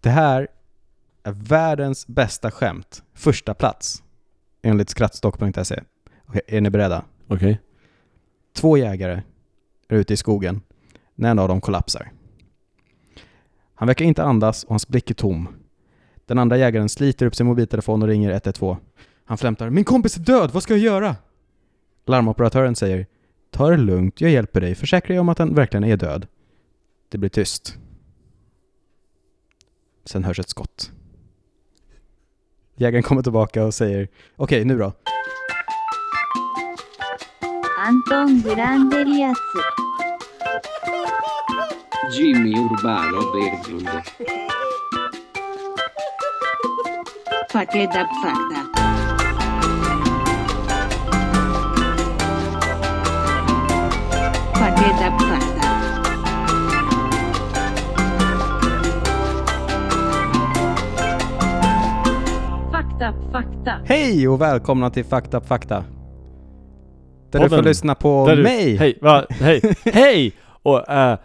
Det här är världens bästa skämt. Första plats. Enligt skrattstock.se. Okej, är ni beredda? Okej. Två jägare är ute i skogen när en av dem kollapsar. Han verkar inte andas och hans blick är tom. Den andra jägaren sliter upp sin mobiltelefon och ringer 112. Han flämtar ”Min kompis är död, vad ska jag göra?” Larmoperatören säger ”Ta det lugnt, jag hjälper dig, försäkra dig om att han verkligen är död”. Det blir tyst. Sen hörs ett skott. Jägaren kommer tillbaka och säger okej, okay, nu då. Anton Grandelias. Jimmy Urbano Berglund. Paket Abfakta. Paket Abfakta. Fakta, fakta. Hej och välkomna till Fakta Fakta. Där du får Podden. lyssna på Där du- mig, Hej, va? Hej, hej! Och äh,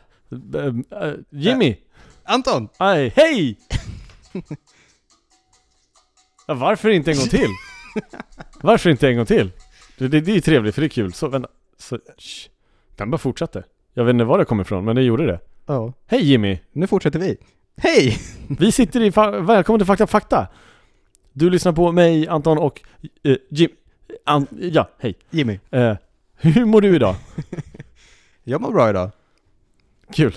äh, Jimmy! Anton! Aj, hej! Ja, varför inte en gång till? Varför inte en gång till? Det, det, det är ju trevligt för det är kul. Så vänta. Så, shh. Den bara fortsatte. Jag vet inte var det kom ifrån, men det gjorde det. Ja, Hej Jimmy! nu fortsätter vi. Hej! Vi sitter i... Fa- välkommen till Fakta Fakta! Du lyssnar på mig, Anton och eh, Jim... An- ja, hej. Jimmy. Eh, hur mår du idag? Jag mår bra idag. Kul.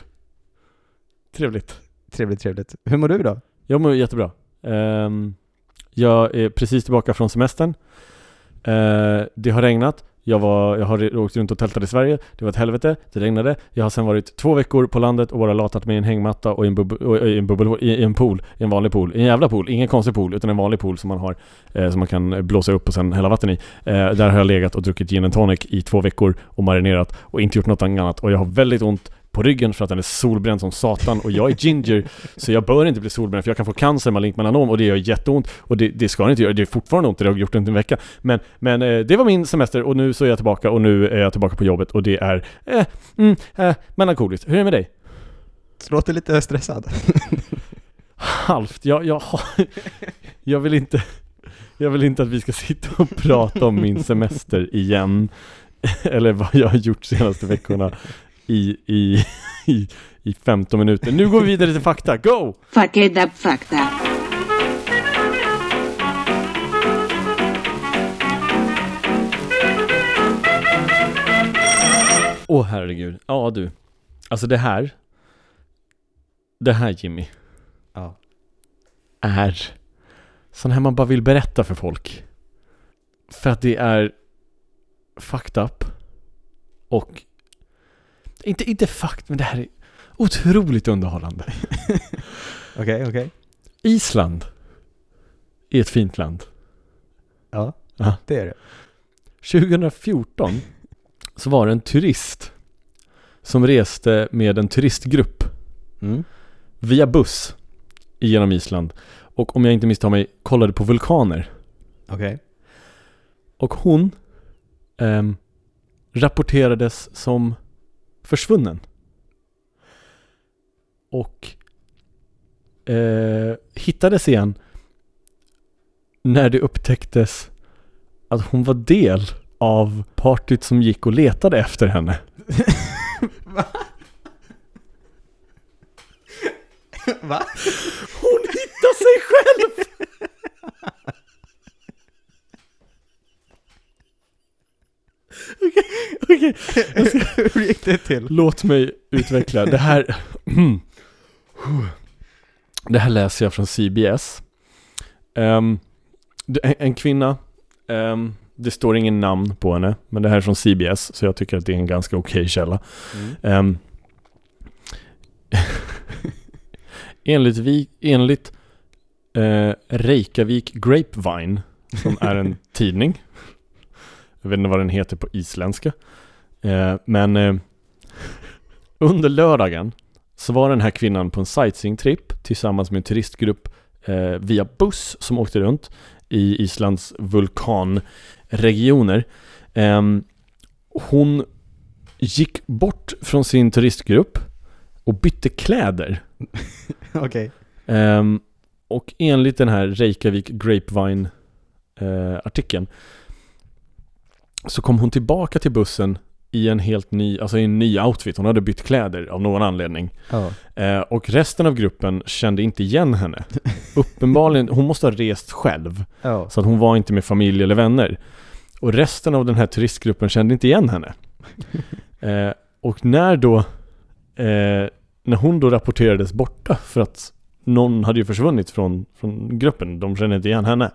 Trevligt. Trevligt, trevligt. Hur mår du idag? Jag mår jättebra. Ehm, jag är precis tillbaka från semestern. Eh, det har regnat. Jag, var, jag har åkt runt och tältat i Sverige. Det var ett helvete. Det regnade. Jag har sen varit två veckor på landet och bara latat mig i en hängmatta och i en, bub och eh, i en, bubbel, i, i en pool. I en vanlig pool. I en jävla pool. Ingen konstig pool, utan en vanlig pool som man har eh, som man kan eh, blåsa upp och sen hälla vatten i. Eh, där har jag legat och druckit gin and tonic i två veckor och marinerat och inte gjort något annat. Och jag har väldigt ont på ryggen för att den är solbränd som satan och jag är ginger så jag bör inte bli solbränd för jag kan få cancer, malignant melanom och det gör jätteont och det, det ska det inte göra, det är fortfarande ont, det har gjort i en vecka men, men eh, det var min semester och nu så är jag tillbaka och nu är jag tillbaka på jobbet och det är eh, mm, eh, melankoliskt. Hur är det med dig? Du låter lite stressad. Halvt, jag, jag, jag vill inte jag vill inte att vi ska sitta och prata om min semester igen eller vad jag har gjort senaste veckorna i, i, i, i 15 minuter. Nu går vi vidare till fakta, go! Fakeda Fakta. Åh herregud, ja du. Alltså det här, det här Jimmy, Ja. är sån här man bara vill berätta för folk. För att det är fucked up och inte, inte fucked, men det här är otroligt underhållande. Okej, okej. Island är ett fint land. Ja, Ja. det är det. 2014 så var det en turist som reste med en turistgrupp Mm. via buss genom Island och om jag inte misstar mig kollade på vulkaner. Okej. Och hon ehm, rapporterades som försvunnen. Och eh, hittades igen när det upptäcktes att hon var del av partyt som gick och letade efter henne. Va? Hon hittade sig själv! Okej, Hur gick det till? Låt mig utveckla. Det här... Det här läser jag från CBS. Ehm, det- en, en kvinna, ehm, det står ingen namn på henne, men det här är från CBS, så jag tycker att det är en ganska okej källa. Mm. Ehm, enligt vi, enligt eh, Reykjavik Grapevine, som är en tidning. Jag vet inte vad den heter på isländska. Eh, men eh, under lördagen så var den här kvinnan på en sightseeingtripp tillsammans med en turistgrupp eh, via buss som åkte runt i Islands vulkanregioner. Ehm, hon gick bort från sin turistgrupp och bytte kläder. Okej. Ehm, och enligt den här Reykjavik Grapevine eh, så kom hon tillbaka till bussen i en helt ny, alltså i en ny outfit. Hon hade bytt kläder av någon anledning. Ja. Eh, och resten av gruppen kände inte igen henne. Uppenbarligen, hon måste ha rest själv. Ja. Så att hon var inte med familj eller vänner. Och resten av den här turistgruppen kände inte igen henne. Eh, och när då, eh, när hon då rapporterades borta för att någon hade ju försvunnit från, från gruppen, de kände inte igen henne.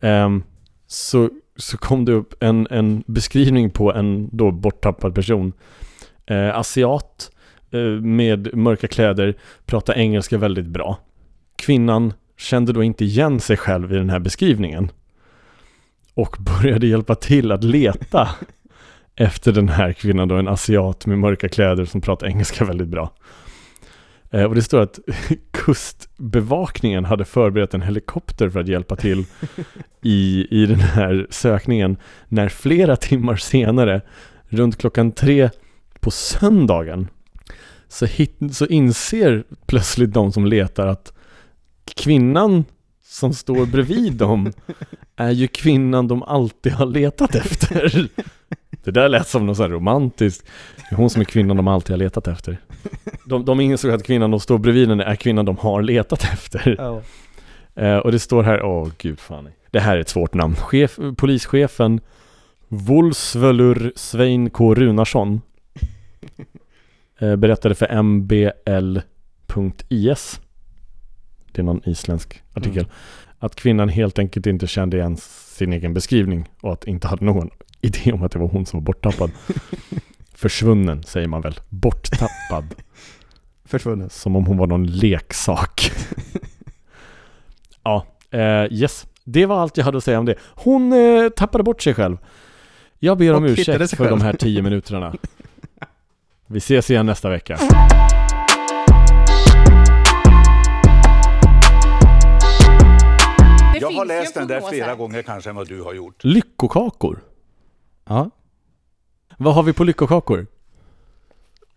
Ehm, så, så kom det upp en, en beskrivning på en då borttappad person. Eh, asiat eh, med mörka kläder, pratar engelska väldigt bra. Kvinnan kände då inte igen sig själv i den här beskrivningen. Och började hjälpa till att leta efter den här kvinnan då, en asiat med mörka kläder som pratar engelska väldigt bra. Eh, och det står att kustbevakningen hade förberett en helikopter för att hjälpa till i, i den här sökningen. När flera timmar senare, runt klockan tre på söndagen, så, hit, så inser plötsligt de som letar att kvinnan som står bredvid dem är ju kvinnan de alltid har letat efter. Det där lät som något så här romantiskt. Det är hon som är kvinnan de alltid har letat efter. De, de insåg att kvinnan de står bredvid henne är kvinnan de har letat efter. Ja. Eh, och det står här, åh gud fan. Det här är ett svårt namn. Chef, polischefen Volsvölur Svein K. Runarsson eh, berättade för mbl.is Det är någon isländsk artikel. Mm. Att kvinnan helt enkelt inte kände igen sin egen beskrivning och att inte hade någon idé om att det var hon som var borttappad. Försvunnen säger man väl. Borttappad. Försvunnen. Som om hon var någon leksak. ja, eh, yes. Det var allt jag hade att säga om det. Hon eh, tappade bort sig själv. Jag ber om Och ursäkt för de här tio minuterna. Vi ses igen nästa vecka. Jag har läst en den där flera gånger kanske än vad du har gjort. Lyckokakor. Ja. Vad har vi på lyckokakor?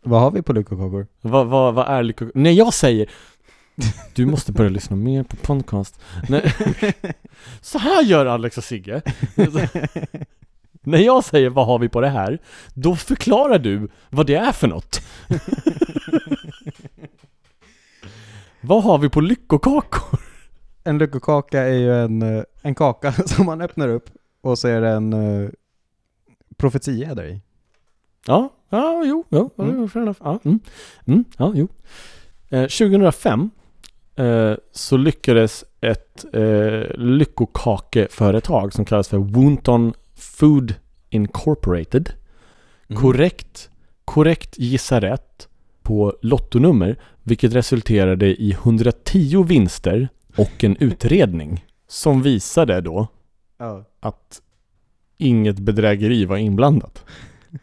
Vad har vi på lyckokakor? Vad, vad, vad är lyckokakor? När jag säger Du måste börja lyssna mer på podcast. Nej. Så här gör Alex och Sigge. När jag säger vad har vi på det här, då förklarar du vad det är för något. vad har vi på lyckokakor? En lyckokaka är ju en, eh, en kaka som man öppnar upp och så är det en profetia där i. Ja, ja, jo, ja, Mm. fair enough. Ja, mm. Mm, ja, jo. Eh, 2005 eh, så lyckades ett eh, lyckokakeföretag som kallas för Woonton Food Incorporated Mm. korrekt, korrekt gissa rätt på lottonummer vilket resulterade i 110 vinster och en utredning som visade då Ja. att inget bedrägeri var inblandat.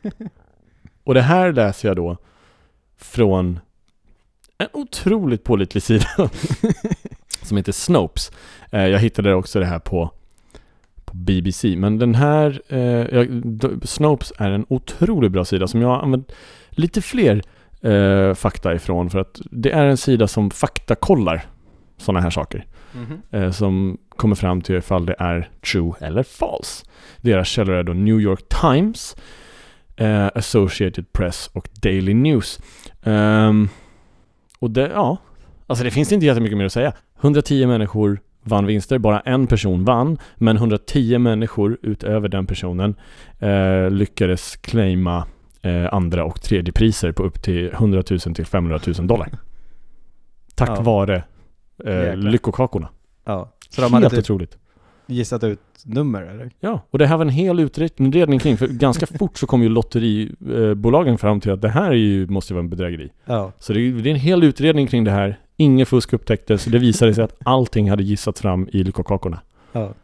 Och det här läser jag då från en otroligt pålitlig sida som heter Snopes. Eh, jag hittade också det här på, på BBC. Men den här, eh, Snopes är en otroligt bra sida som jag har använt lite fler eh, fakta ifrån för att det är en sida som faktakollar sådana här saker Mhm. eh, som kommer fram till ifall det är true eller false. Deras källor är då New York Times, eh, Associated Press och Daily News. Ehm, och det, ja, alltså det finns inte jättemycket mer att säga. 110 människor vann vinster, bara en person vann, men 110 människor utöver den personen eh, lyckades claima eh, andra och tredje priser på upp till 100 000 till 500 000 dollar. Tack Ja. vare eh, lyckokakorna. Ja. Så de hade Helt typ otroligt. gissat ut nummer eller? Ja, och det här var en hel utredning kring, för ganska fort så kom ju lotteribolagen fram till att det här är ju, måste ju vara en bedrägeri. Ja. Så det är, det är en hel utredning kring det här. Inget fusk upptäcktes. Det visade sig att allting hade gissats fram i lyckokakorna. Ja.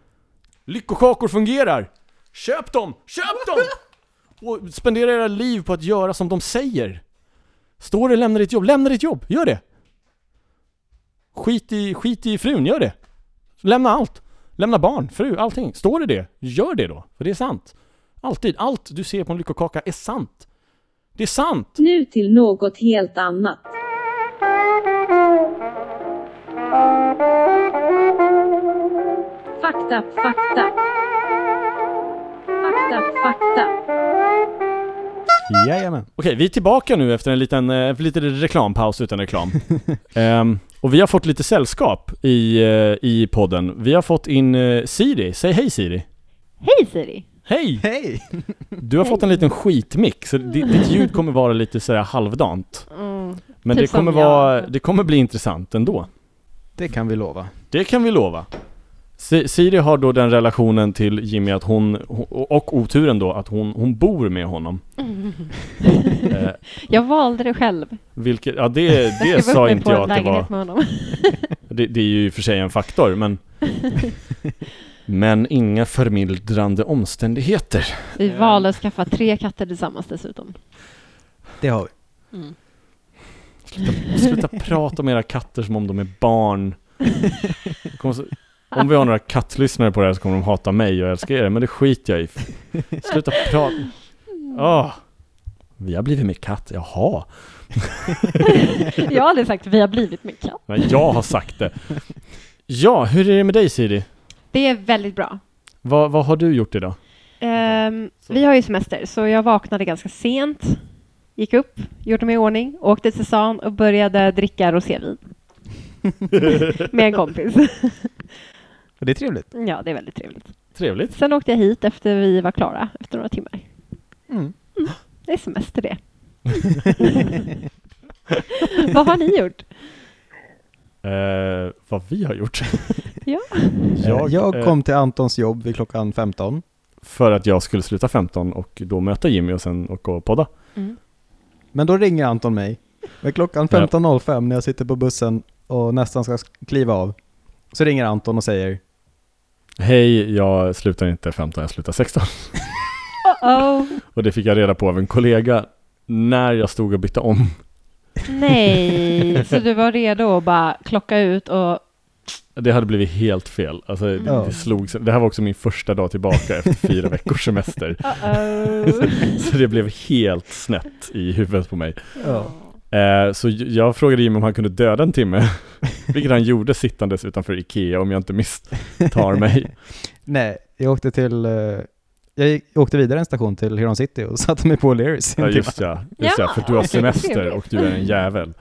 Lyckokakor fungerar! Köp dem! Köp dem! Och spendera era liv på att göra som de säger. Står det lämna ditt jobb, lämna ditt jobb! Gör det! Skit i, skit i frun, gör det. Lämna allt. Lämna barn, fru, allting. Står det det, gör det då. För det är sant. Alltid. Allt du ser på en lyckokaka är sant. Det är sant! Nu till något helt annat. Fakta, fakta. Jajamän. Okej, vi är tillbaka nu efter en liten, eh, lite reklampaus utan reklam. Ehm, och vi har fått lite sällskap i, eh, i podden. Vi har fått in eh, Siri. Säg hej Siri. Hej Siri! Hej! Hej! Du har fått en liten skitmix, så di- ditt ljud kommer vara lite sådär halvdant. Mm. Men Typ det kommer, som jag. vara, det kommer bli intressant ändå. Det kan vi lova. Det kan vi lova. Si- Siri har då den relationen till Jimmy att hon, och oturen då, att hon, hon bor med honom. Eh, Jag valde det själv. vilket, ja det, Jag det upp sa inte jag att det var. med honom. Det, det är ju i och för sig en faktor, men Men inga förmildrande omständigheter. Vi valde att skaffa tre katter tillsammans dessutom. Det har vi. Mm. Sluta, sluta prata om era katter som om de är barn. Om vi har några kattlyssnare på det här så kommer de hata mig och älska er, men det skiter jag i. Sluta prata. Åh. Vi har blivit med katt, jaha. Jag har aldrig sagt att vi har blivit med katt. Men jag har sagt det. Ja, hur är det med dig Siri? Det är väldigt bra. Vad, vad har du gjort idag? Ehm, vi har ju semester, så jag vaknade ganska sent. Gick upp, gjorde mig i ordning, åkte till stan och började dricka rosévin. med en kompis. Det är trevligt. ja, det är väldigt trevligt. Trevligt. Sen åkte jag hit efter vi var klara, efter några timmar. Mm. Det är semester det. Vad har ni gjort? Eh, vad vi har gjort? Ja. Jag, jag eh, kom till Antons jobb vid klockan 15. För att jag skulle sluta 15 och då möta Jimmy och sen åka och podda. Mm. Men då ringer Anton mig. Med klockan Ja. 15.05 när jag sitter på bussen och nästan ska kliva av. Så ringer Anton och säger Hej, jag slutar inte 15, jag slutar 16. Oh, Och det fick jag reda på av en kollega när jag stod och bytte om. nej, så du var redo att bara klocka ut och Det hade blivit helt fel. Alltså, Mm. det, det, slog, det här var också min första dag tillbaka efter fyra veckors semester. uh-oh. Så det blev helt snett i huvudet på mig. ja. Eh, så jag frågade Jimmy om han kunde döda en timme. Vilket han gjorde sittandes utanför Ikea om jag inte misstar mig. Nej, jag åkte till... eh, jag gick, åkte vidare en station till Huron City och satte mig på O'Learys. Ja just ja, just ja, för du har semester och du är en jävel.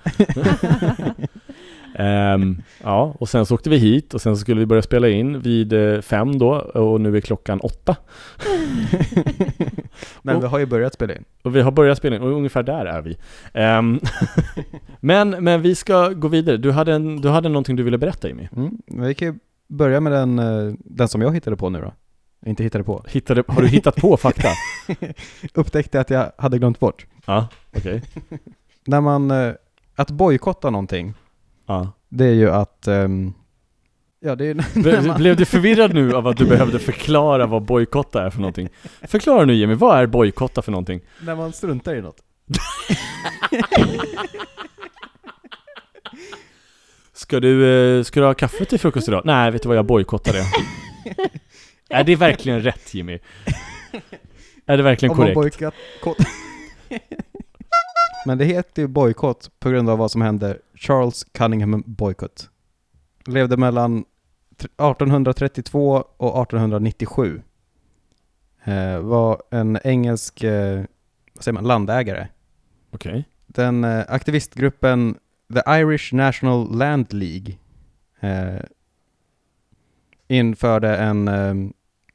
Ehm, ja, och sen så åkte vi hit och sen så skulle vi börja spela in vid eh, fem då och nu är klockan åtta. Men Och- vi har ju börjat spela in. Och vi har börjat spela in och ungefär där är vi. Ehm, men, men vi ska gå vidare. Du hade, en, du hade någonting du ville berätta Jimmy. Mm. Vi kan ju börja med den, eh, den som jag hittade på nu då. Inte hittade på. Hittade, har du hittat på fakta? Upptäckte att jag hade glömt bort. Ja, okej. När man... eh, Att bojkotta någonting, Ja. det är ju att... ehm, ja, det är man, Blev du förvirrad nu av att du behövde förklara vad bojkotta är för någonting? Förklara nu Jimmy, vad är bojkotta för någonting? när man struntar i något. Ska du, eh, ska du ha kaffe till frukost idag? Nej, vet du vad, jag bojkottar det. är det verkligen rätt Jimmy? Är det verkligen Om man korrekt? Men det heter ju bojkott på grund av vad som hände Charles Cunningham Boycott. Levde mellan tr- 1832 och 1897. Eh, var en engelsk eh, vad säger man, landägare. Okej. Den eh, aktivistgruppen The Irish National Land League eh, införde en, eh,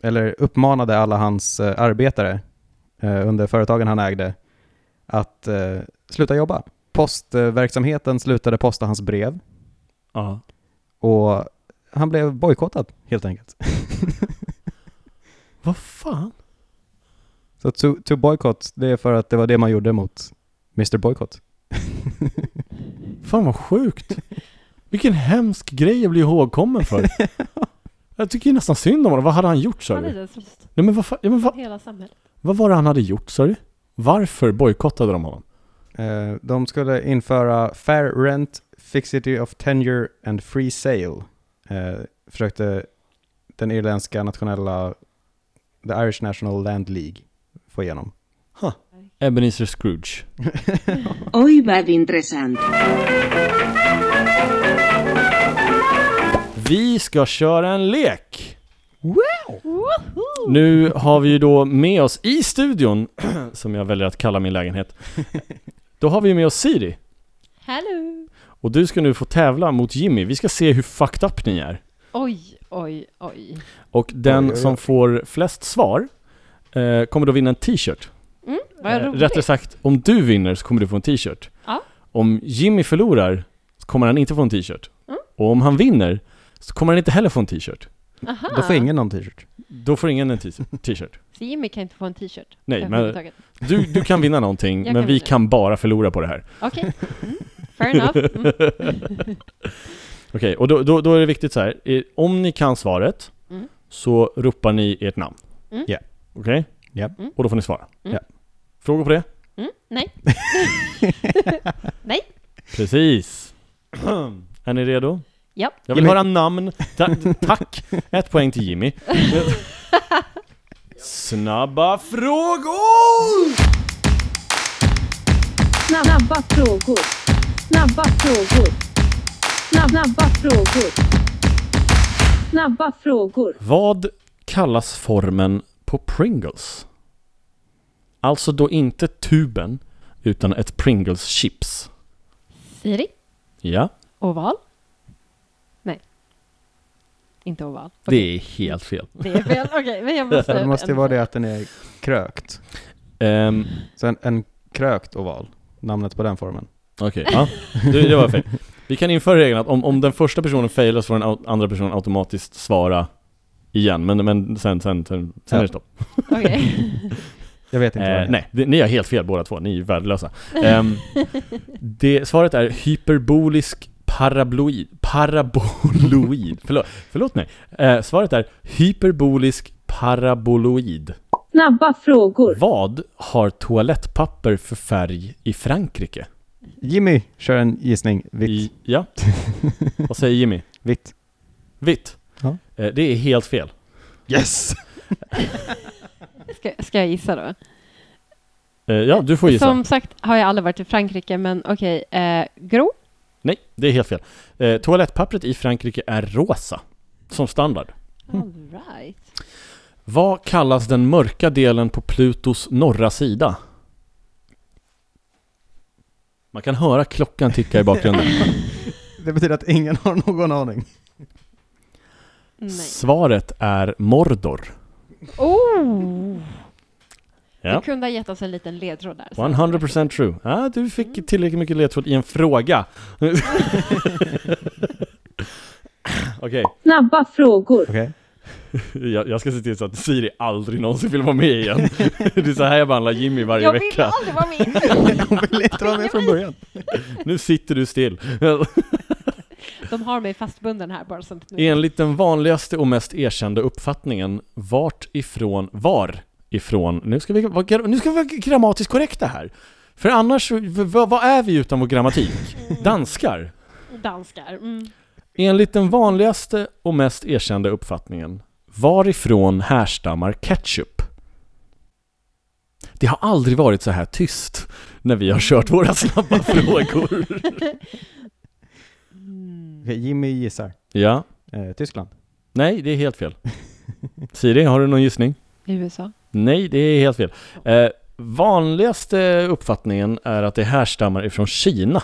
eller uppmanade alla hans eh, arbetare under företagen han ägde att eh, sluta jobba. Postverksamheten slutade posta hans brev Ja. och han blev bojkottad helt enkelt. Vad fan? Så to, to boycott, det är för att det var det man gjorde mot Mr Boycott. Fan vad sjukt. Vilken hemsk grej att bli ihågkommen för. Jag tycker ju nästan synd om honom. Vad hade han gjort sa du? största Nej men vad, fa- ja, men vad, hela samhället. vad var det han hade gjort sa du? Varför bojkottade de honom? Eh, de skulle införa fair rent, fixity of tenure and free sale. Eh, försökte den irländska nationella, the Irish National Land League, få igenom. Ebenezer Scrooge. Oj vad intressant. Vi ska köra en lek! Nu har vi ju då med oss i studion, som jag väljer att kalla min lägenhet, då har vi med oss Siri. Hello! Och du ska nu få tävla mot Jimmy. Vi ska se hur fucked up ni är. Oj, oj, oj. Och den Oj, oj, oj. som får flest svar eh, kommer då vinna en t-shirt. Mm, vad Eh, roligt. rättare sagt, om du vinner så kommer du få en t-shirt. Ja. Om Jimmy förlorar så kommer han inte få en t-shirt. Mm. Och om han vinner så kommer han inte heller få en t-shirt. Aha. Då får ingen någon t-shirt. Då får ingen en t-shirt. Så Jimmy kan inte få en t-shirt? Nej, men du, du kan vinna någonting, men kan vi vinna. kan bara förlora på det här. Okej. Mm. Fair enough. Mm. Okej, och då, då, då är det viktigt så här. Om ni kan svaret Mm. så ropar ni ert namn. Mm. Ja. Okej? Ja. Mm. Och då får ni svara. Mm. Ja. Frågor på det? Mm. Nej. Nej. Precis. är ni redo? Ja. Jag vill Jimmy. höra namn. Ta tack. Ett poäng till Jimmy. Snabba frågor! Snabba frågor. Snabba frågor. Snabb, snabba frågor. Snabba frågor. Vad kallas formen på Pringles? Alltså då inte tuben, utan ett Pringles chips. Siri? Ja, Oval? Inte oval. det är helt fel. Det är fel. Okej, men jag måste... Det måste ju vara det att den är krökt. Ehm, Så en, en krökt oval. Namnet på den formen. Okej, ja. Det, det var fel. Vi kan införa regeln att om, om den första personen failar så får den andra personen automatiskt svara igen, men, men sen, sen, sen, sen är det stopp. Okej. Jag vet inte vad Eh, är. nej, det, ni har helt fel båda två, ni är värdelösa. Ehm, det, svaret är hyperbolisk paraboloid. Paraboloid. Förlåt, förlåt mig. Eh, svaret är hyperbolisk paraboloid. Snabba frågor. Vad har toalettpapper för färg i Frankrike? Jimmy kör en gissning. Vitt. I, ja. Vad säger Jimmy? Vitt. Vitt. Ja. Eh, det är helt fel. Yes! Ska, ska jag gissa då? Eh, ja, du får gissa. Som sagt har jag aldrig varit i Frankrike, men okej. Eh, grå? Nej, det är helt fel. Eh, toalettpappret i Frankrike är rosa. Som standard. All right. Vad kallas den mörka delen på Plutos norra sida? Man kan höra klockan ticka i bakgrunden. Det betyder att ingen har någon aning. Nej. Svaret är Mordor. Oh! Du Ja. kunde ha gett oss en liten ledtråd där. så. 100% true. Ah, du fick tillräckligt mycket ledtråd i en fråga. Okej, Snabba frågor. Okej. jag, jag ska se till så att Siri aldrig någonsin vill vara med igen. Det är så här jag behandlar Jimmy varje Jag vill vecka. aldrig vara med! Hon vill inte vara med från början. Nu sitter du still. De har mig fastbunden här bara nu... Enligt den vanligaste och mest erkända uppfattningen, vart ifrån, var ifrån, nu ska vi vara, nu ska vi vara grammatiskt korrekta här. För annars, vad är vi utan vår grammatik? Danskar. Danskar. Mm. Enligt den vanligaste och mest erkända uppfattningen, varifrån härstammar ketchup? Det har aldrig varit så här tyst när vi har kört våra snabba frågor. Mm. Jimmy gissar. Ja, Eh, Tyskland. nej det är helt fel. Siri, har du någon gissning? USA. Nej, det är helt fel. Eh, vanligaste uppfattningen är att det härstammar ifrån Kina.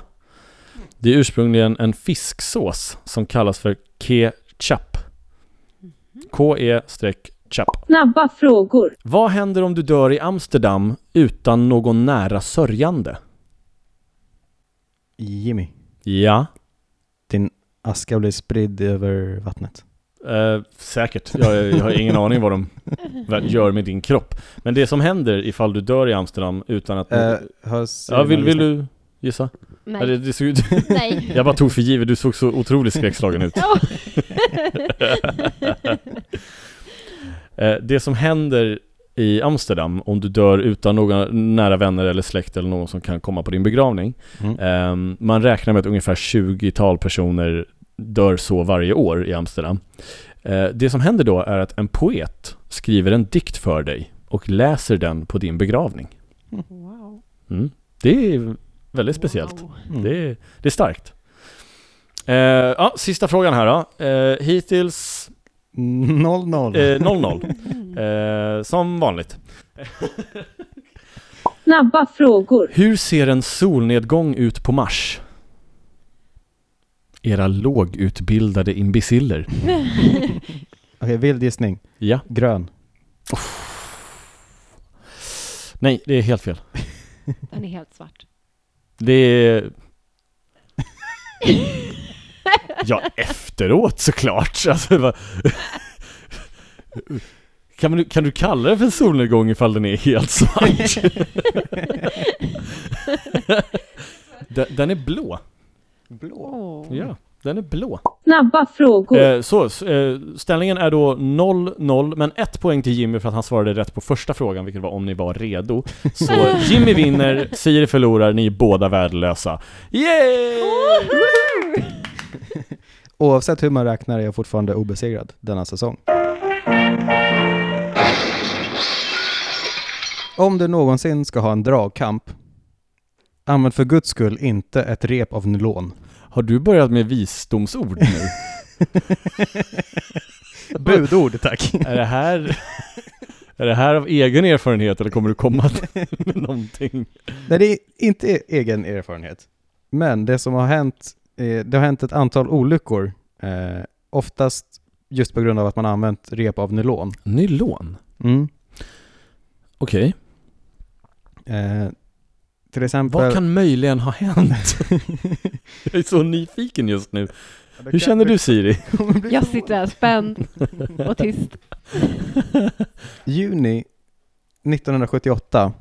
Det är ursprungligen en fisksås som kallas för ketchup. K-E-chap. Snabba frågor. Vad händer om du dör i Amsterdam utan någon nära sörjande? Jimmy. Ja, Din aska blir spridd över vattnet. Eh, säkert. Jag, jag har ingen aning vad de gör med din kropp. Men det som händer ifall du dör i Amsterdam utan att... Eh, ja, vill, vill du gissa? Nej. Ja, det, det såg. Nej. Jag bara tog för givet, du såg så otroligt skräckslagen ut. Eh, Det som händer i Amsterdam om du dör utan några nära vänner eller släkt eller någon som kan komma på din begravning. Mm. Ehm, Man räknar med att ungefär 20-tal personer dör så varje år i Amsterdam. Eh, Det som händer då är att en poet skriver en dikt för dig och läser den på din begravning. Wow. Mm. Det är väldigt speciellt. Wow. Mm. Det, är, det är starkt. Eh, ja, sista frågan här då. Eh, hittills 0-0. Eh, 0-0. Eh, som vanligt. Snabba frågor. Hur ser en solnedgång ut på Mars? Era lågutbildade imbeciller. Okej, vild gissning. Ja. Grön. Nej, det är helt fel. Den är helt svart. Det är... Ja, efteråt såklart. Alltså, kan, man, kan du kalla det för en solnedgång ifall den är helt svart? den, den är blå. Blå. Ja, den är blå. Snabba frågor. Eh, så, eh, ställningen är då 0-0, men ett poäng till Jimmy för att han svarade rätt på första frågan, vilket var om ni var redo. Så Jimmy vinner, Siri förlorar, ni är båda värdelösa. Yay! Oavsett hur man räknar är jag fortfarande obesegrad denna säsong. Om du någonsin ska ha en dragkamp, använd för guds skull inte ett rep av nylon. Har du börjat med visdomsord nu? Budord, tack. är det här... Är det här av egen erfarenhet eller kommer du komma med någonting? Nej, det är inte egen erfarenhet. Men det som har hänt, eh, det har hänt ett antal olyckor. Eh, oftast just på grund av att man har använt rep av nylon. Nylon? Mm. Okej. Eh, till exempel... Vad kan möjligen ha hänt? Jag är så nyfiken just nu. Det Hur känner du Siri? Jag sitter här spänd och tyst. Juni 1978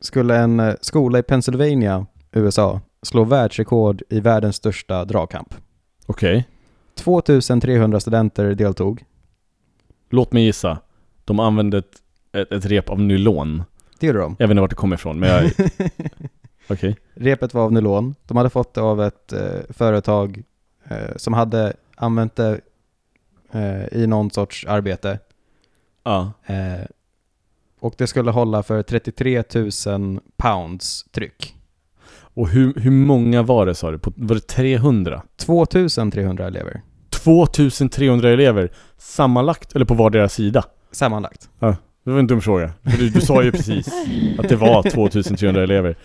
skulle en eh, skola i Pennsylvania, USA, slå världsrekord i världens största dragkamp. Okej. 2300 studenter deltog. Låt mig gissa. De använde ett, ett, ett rep av nylon. Det gjorde de. Jag vet inte vart det kommer ifrån, men jag... Okej. Repet var av nylon. De hade fått det av ett eh, företag eh, som hade använt det eh, i någon sorts arbete. Ja. Eh, och det skulle hålla för 33 000 pounds tryck. Och hur, hur många var det sa du? På, var det 300? 2300 elever 2300 elever sammanlagt, eller på vardera sida? sammanlagt. Det var en dum fråga. För du, du sa ju precis att det var 2300 elever.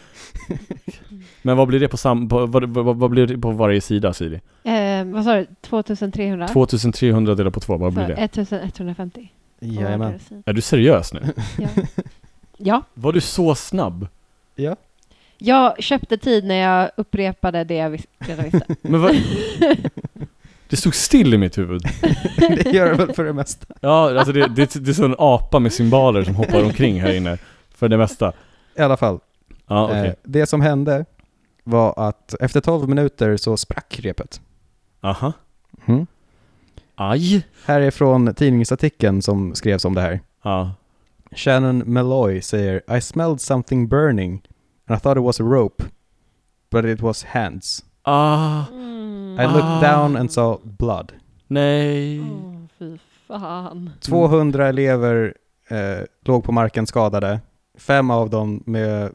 Men vad blir det på sam... På, vad, vad, vad blir det på varje sida Siri? Eh, vad sa du? 2300? 2300 delat på två, vad blir det? 1150. på Jajamän. Är du seriös nu? Ja. ja. Var du så snabb? Ja. Jag köpte tid när jag upprepade det jag vis- redan visste. Men vad... Det stod still i mitt huvud. det gör det väl för det mesta. Ja, alltså det, det, det är så en apa med symboler som hoppar omkring här inne. För det mesta. I alla fall. Ja, okej. Eh, det som hände var att efter 12 minuter så sprack repet. Aha. Mm. Aj. Här är från tidningsartikeln som skrevs om det här. Ja. Shannon Malloy säger I smelled something burning and I thought it was a rope but it was hands. Ah. I looked Ah. down and saw blood. Nej. Åh, fy fan. 200 elever eh, låg på marken skadade. Fem av dem med,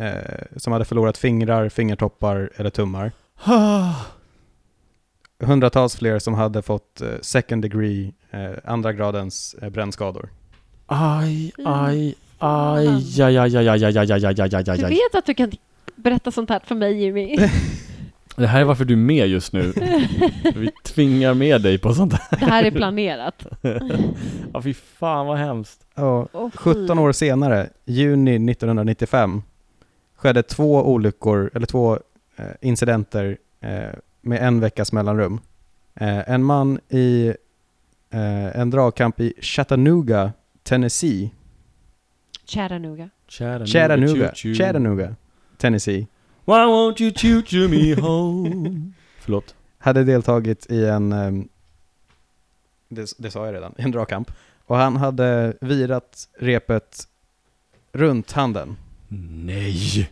eh, som hade förlorat fingrar, fingertoppar eller tummar. Ah. Hundratals fler som hade fått eh, second degree, eh, andra gradens eh, brännskador. Aj, aj, aj, aj, aj, aj, aj, aj, aj, aj, aj, aj, aj, Du aj. vet att du kan berätta sånt här för mig Jimmy. Det här är varför du är med just nu. Vi tvingar med dig på sånt här. Det här är planerat. Ja, fy fan vad hemskt. Ja, fy. 17 år senare, juni 1995, skedde två olyckor, eller två eh, incidenter eh, med en veckas mellanrum. Eh, en man i en dragkamp i Chattanooga, Tennessee, Chattanooga. Chattanooga, Chattanooga, Tennessee, Why won't you choo choo me home? Förlåt. hade deltagit i en, ehm, det, det sa jag redan, en dragkamp. Och han hade virat repet runt handen. Nej!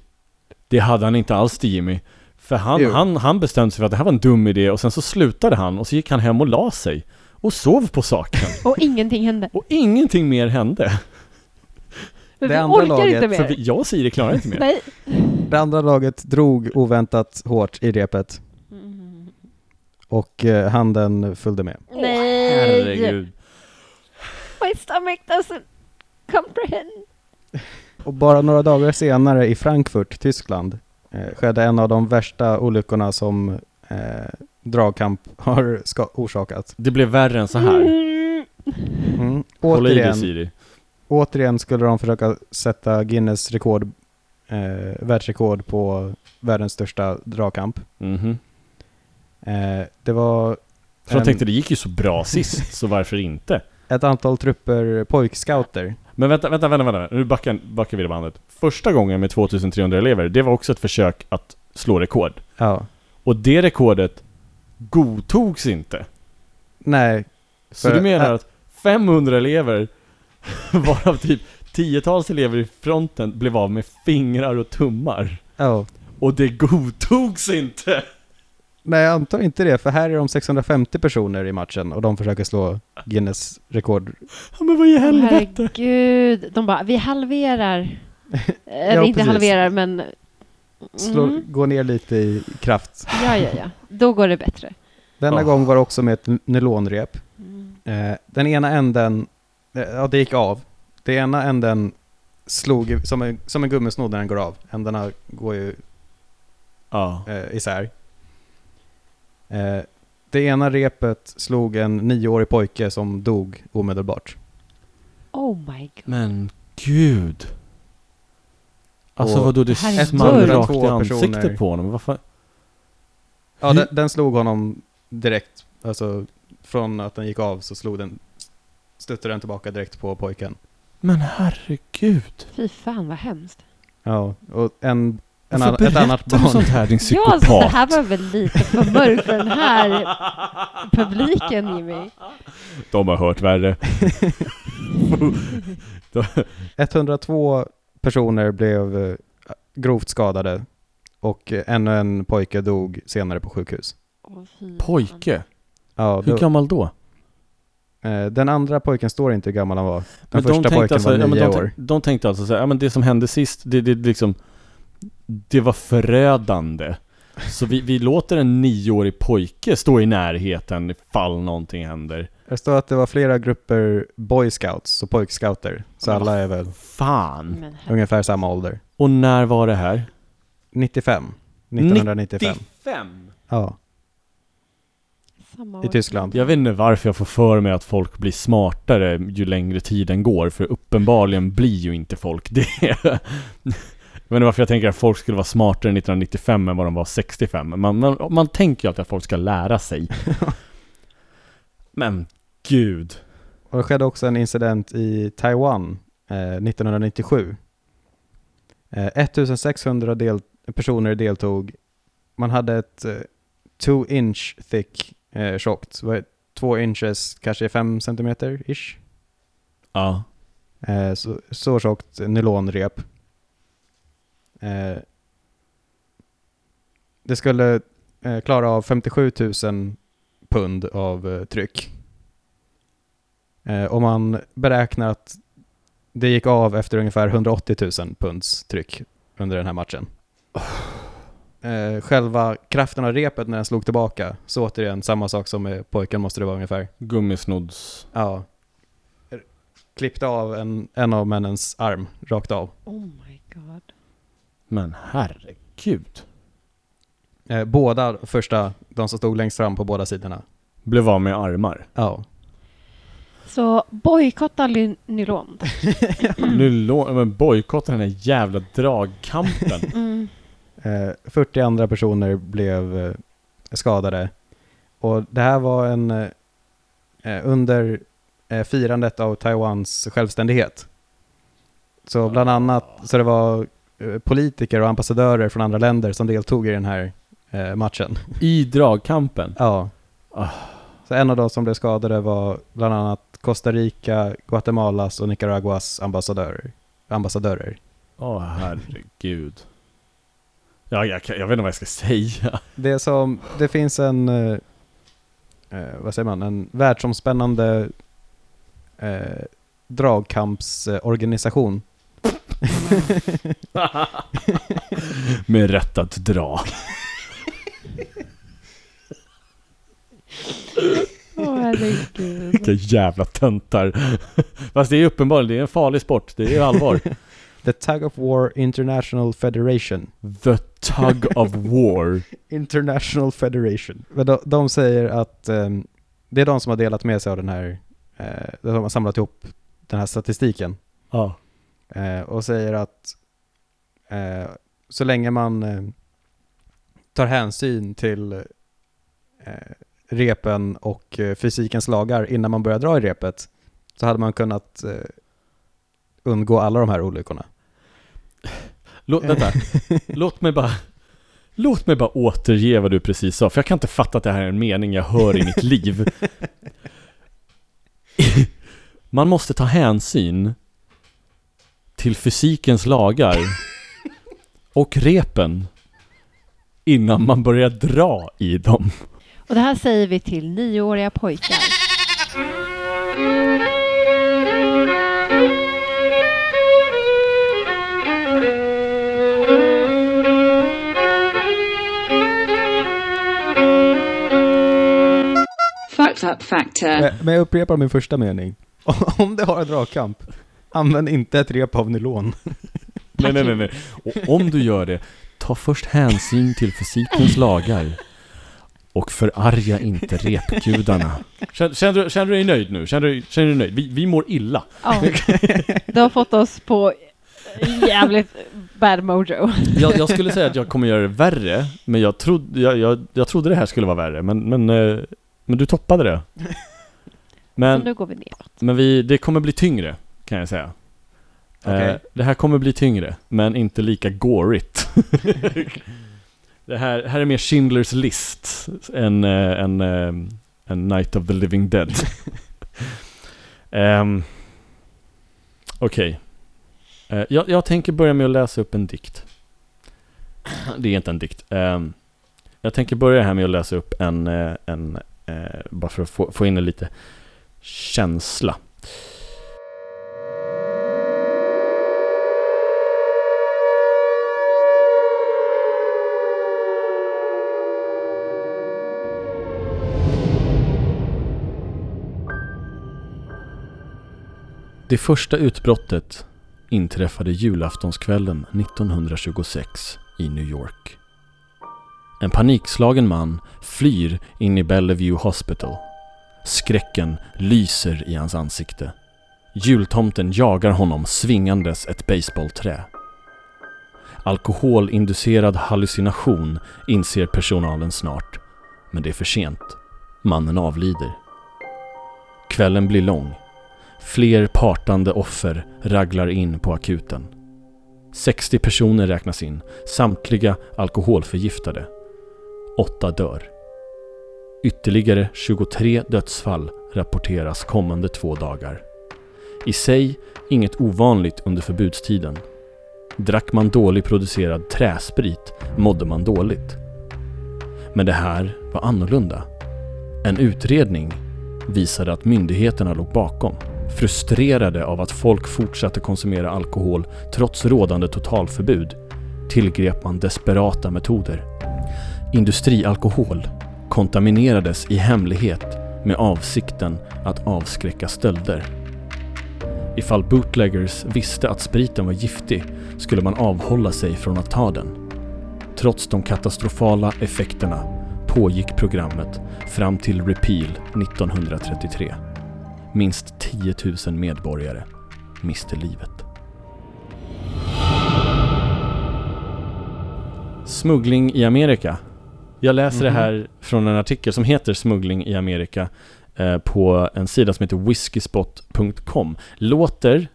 Det hade han inte alls till Jimmy. För han, Jo. han, han bestämde sig för att det här var en dum idé och sen så slutade han och så gick han hem och la sig. Och sov på saken. Och ingenting hände. Och ingenting mer hände. Men Det vi andra orkar laget, inte För mer. vi, jag och Siri klarar inte mer. Nej. Det andra laget drog oväntat hårt i repet Mm. och eh, handen följde med. Nej. herregud. My stomach doesn't comprehend. Och bara några dagar senare i Frankfurt, Tyskland, eh, skedde en av de värsta olyckorna som eh, dragkamp har ska- orsakat. Det blev värre än så här. Mm. Mm. Håll i dig Återigen, Siri. återigen skulle de försöka sätta Guinness rekord, eh, världsrekord på världens största dragkamp. Mhm. Eh, det var För jag en- tänkte det gick ju så bra sist, så varför inte? ett antal trupper pojkscouter. Men vänta, vänta, vänta, vänta. nu backar, backar vi det bandet. Första gången med 2300 elever, det var också ett försök att slå rekord. Ja. Och det rekordet godtogs inte. Nej, Så du menar att 500 elever, varav typ tiotals elever i fronten, blev av med fingrar och tummar? ja. Och det godtogs inte! Nej, jag antar inte det, för här är de 650 personer i matchen och de försöker slå Guinness rekord. Ja, men vad i helvete? Herregud. De bara, vi halverar. Eller Ja, inte precis. halverar, men... Slå, Mm. Gå ner lite i kraft. Ja, ja, ja. Då går det bättre. Denna Oh. gång var det också med ett nylonrep. Mm. Eh, den ena änden, eh, ja det gick av. Den ena änden slog som en, som en gummisnodd när den går av. Ändarna går ju Ja. eh, isär. Eh, det ena repet slog en nioårig pojke som dog omedelbart. Oh my god. Men gud. Alltså Och vadå, det det small rakt i 102 ansiktet personer. på honom. Vad fan? Ja, den, den slog honom direkt. Alltså från att den gick av så slog den, stötte den tillbaka direkt på pojken. Men herregud. Fy fan vad hemskt. Ja, och en, en Varför ett annat berättar du barn. sånt här din Ja, alltså, det psykopat? här var väl lite för mörkt för den här publiken Jimmy. De har hört värre. 102 personer blev eh, grovt skadade och ännu en pojke dog senare på sjukhus. Åh. Pojke? Ja, Hur då, gammal då? Eh, den andra pojken står inte hur gammal han var. Den Men de första tänkte pojken alltså, var ja, men nio de, år. de tänkte alltså så här, ja men det som hände sist, det, det liksom Det var förödande Så vi, vi låter en nioårig pojke stå i närheten ifall någonting händer Det står att det var flera grupper boy scouts och pojkscouter. Så alla är väl Fan! Ungefär samma ålder. Och när var det här? 95. 1995. 95! Ja, samma i. Tyskland. Jag vet inte varför jag får för mig att folk blir smartare ju längre tiden går, för uppenbarligen blir ju inte folk det. Jag vet inte varför jag tänker att folk skulle vara smartare 1995 än vad de var 65. Man, man, man tänker ju alltid att folk ska lära sig. Men gud. Och det skedde också en incident i Taiwan eh, 1997. Eh, 1600 del- personer deltog. Man hade ett eh, two inch thick eh, tjockt, två inches, kanske fem centimeter ish. Ja. Eh, så, så tjockt nylonrep. Eh, det skulle eh, klara av 57 000 pund av eh, tryck. Eh, och man beräknar att det gick av efter ungefär 180 000 punds tryck under den här matchen. Eh, själva kraften av repet när den slog tillbaka, så återigen samma sak som med pojken måste det vara ungefär. Gummisnodds... Ja. Klippte av en, en av männens arm, rakt av. Oh my god. Men herregud. Eh, båda första, de som stod längst fram på båda sidorna. Blev av med armar. Ja. Så bojkotta ly- nylon. Nylon... Men bojkotta den här jävla dragkampen. Mm. Eh, 40 andra personer blev eh, skadade. Och det här var en eh, eh, under eh, firandet av Taiwans självständighet. Så bland annat, så det var eh, politiker och ambassadörer från andra länder som deltog i den här eh, matchen. I dragkampen. Ja. Ah. Så en av de som blev skadade var bland annat Costa Rica, Guatemalas och Nicaraguas ambassadörer. ambassadörer. Åh herregud. Ja, jag, jag vet inte vad jag ska säga. Det, som, det finns en, eh, eh, vad säger man, en världsomspännande eh, dragkampsorganisation. Med rätt att dra. Åh, herregud. Herregud. Vilka jävla töntar. Fast det är uppenbarligen, det är en farlig sport. Det är allvar. The Tug of War International Federation. The Tug of War. International Federation. Men de, de säger att ehm, det är de som har delat med sig av den här, eh, de har samlat ihop den här statistiken. Ja. Eh, och säger att eh, så länge man eh, tar hänsyn till repen och fysikens lagar innan man börjar dra i repet så hade man kunnat undgå alla de här olyckorna. Låt, vänta. Låt mig bara... Låt mig bara återge vad du precis sa, för jag kan inte fatta att det här är en mening jag hör i mitt liv. Man måste ta hänsyn till fysikens lagar och repen innan man börjar dra i dem. Och det här säger vi till nioåriga pojkar. Factor. Men- Men jag upprepar min första mening. Om det har en dragkamp, använd inte ett rep av nylon. Nej, nej, nej, nej. Och om du gör det, ta först hänsyn till fysikens lagar. Och förarga inte repgudarna. Känner, känner, du, känner du dig nöjd nu? Känner du, känner du dig nöjd? Vi, vi mår illa. Ja. Du har fått oss på jävligt bad mojo. Jag, jag skulle säga att jag kommer göra det värre, men jag, trodde jag, jag, jag trodde det här skulle vara värre, men, men, eh, men du toppade det. Så Men, nu går vi neråt. men vi, det kommer bli tyngre, kan jag säga. Okej. Eh, det här kommer bli tyngre, men inte lika gorigt. det här, här är mer Schindler's list än eh, en, eh, en Night of the Living Dead. um, Okej. Eh, jag, jag tänker börja med att läsa upp en dikt. Det är inte en dikt. Ehm, jag tänker börja här med att läsa upp en, eh, en eh, bara för att få, få in en lite känsla. Det första utbrottet inträffade julaftonskvällen 1926 i New York. En panikslagen man flyr in i Bellevue Hospital. Skräcken lyser i hans ansikte. Jultomten jagar honom svingandes ett baseballträ. Alkoholinducerad hallucination inser personalen snart. Men det är för sent. Mannen avlider. Kvällen blir lång. Fler partande offer raglar in på akuten. 60 personer räknas in, samtliga alkoholförgiftade. Åtta dör. Ytterligare 23 dödsfall rapporteras kommande två dagar. I sig inget ovanligt under förbudstiden. Drack man dålig producerad träsprit mådde man dåligt. Men det här var annorlunda. En utredning visade att myndigheterna låg bakom. Frustrerade av att folk fortsatte konsumera alkohol trots rådande totalförbud tillgrep man desperata metoder. Industrialkohol kontaminerades i hemlighet med avsikten att avskräcka stölder. Ifall bootleggers visste att spriten var giftig skulle man avhålla sig från att ta den. Trots de katastrofala effekterna pågick programmet fram till repeal 1933. Minst 10 000 medborgare miste livet. Smuggling i Amerika. Jag läser det här från en artikel som heter Smuggling i Amerika eh, på en sida som heter whiskyspot.com. Låter